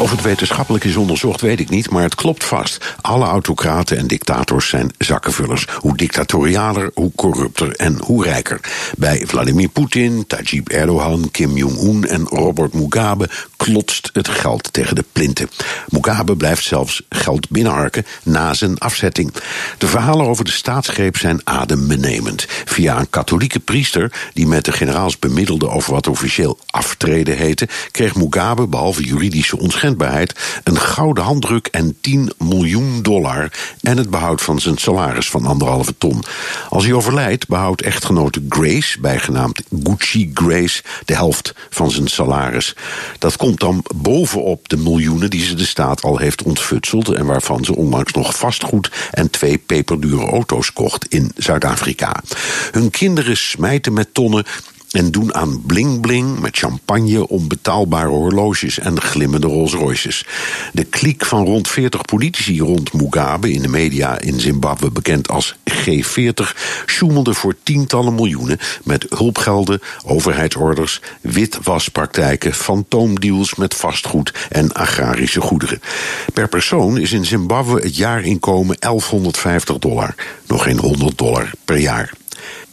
Of het wetenschappelijk is onderzocht, weet ik niet, maar het klopt vast. Alle autocraten en dictators zijn zakkenvullers. Hoe dictatorialer, hoe corrupter en hoe rijker. Bij Vladimir Poetin, Tajib Erdogan, Kim Jong-un en Robert Mugabe klotst het geld tegen de plinten. Mugabe blijft zelfs geld binnenharken na zijn afzetting. De verhalen over de staatsgreep zijn adembenemend. Via een katholieke priester, die met de generaals bemiddelde over wat officieel aftreden heette, kreeg Mugabe, behalve juridische onschendbaarheid, een gouden handdruk en 10 miljoen dollar en het behoud van zijn salaris van anderhalve ton. Als hij overlijdt, behoudt echtgenote Grace, bijgenaamd Gucci Grace, de helft van zijn salaris. Dat komt dan bovenop de miljoenen die ze de staat al heeft ontfutseld en waarvan ze onlangs nog vastgoed en twee peperdure auto's kocht in Zuid-Afrika. Hun kinderen smijten met tonnen en doen aan bling-bling met champagne, onbetaalbare horloges en glimmende Rolls Royces. De kliek van rond 40 politici rond Mugabe, in de media in Zimbabwe bekend als G40, sjoemelde voor tientallen miljoenen met hulpgelden, overheidsorders, witwaspraktijken, fantoomdeals met vastgoed en agrarische goederen. Per persoon is in Zimbabwe het jaarinkomen 1150 dollar, nog geen 100 dollar per jaar.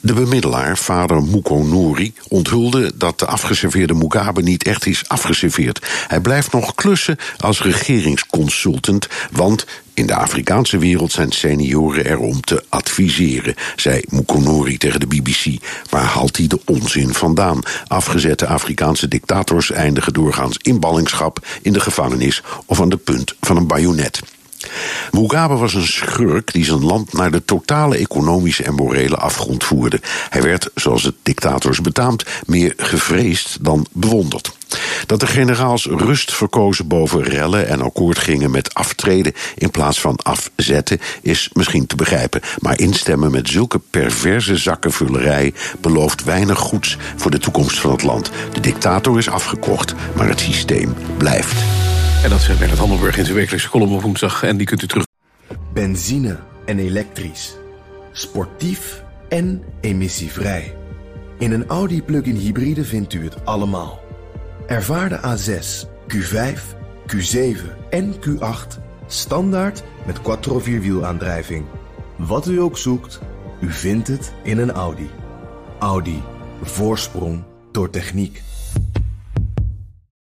De bemiddelaar, vader Muko Nouri, onthulde dat de afgeserveerde Mugabe niet echt is afgeserveerd. Hij blijft nog klussen als regeringsconsultant, want in de Afrikaanse wereld zijn senioren er om te adviseren, zei Mukonori tegen de BBC. Waar haalt hij de onzin vandaan? Afgezette Afrikaanse dictators eindigen doorgaans in ballingschap, in de gevangenis of aan de punt van een bajonet. Mugabe was een schurk die zijn land naar de totale economische en morele afgrond voerde. Hij werd, zoals het dictators betaamt, meer gevreesd dan bewonderd. Dat de generaals rust verkozen boven rellen en akkoord gingen met aftreden in plaats van afzetten, is misschien te begrijpen. Maar instemmen met zulke perverse zakkenvullerij belooft weinig goeds voor de toekomst van het land. De dictator is afgekocht, maar het systeem blijft. En dat zegt Bernard Handelburg in zijn wekelijkse column op woensdag. En die kunt u terug. Benzine en elektrisch. Sportief en emissievrij. In een Audi plug-in hybride vindt u het allemaal. Ervaar de A6, Q5, Q7 en Q8 standaard met quattro vierwielaandrijving. Wat u ook zoekt, u vindt het in een Audi. Audi. Voorsprong door techniek.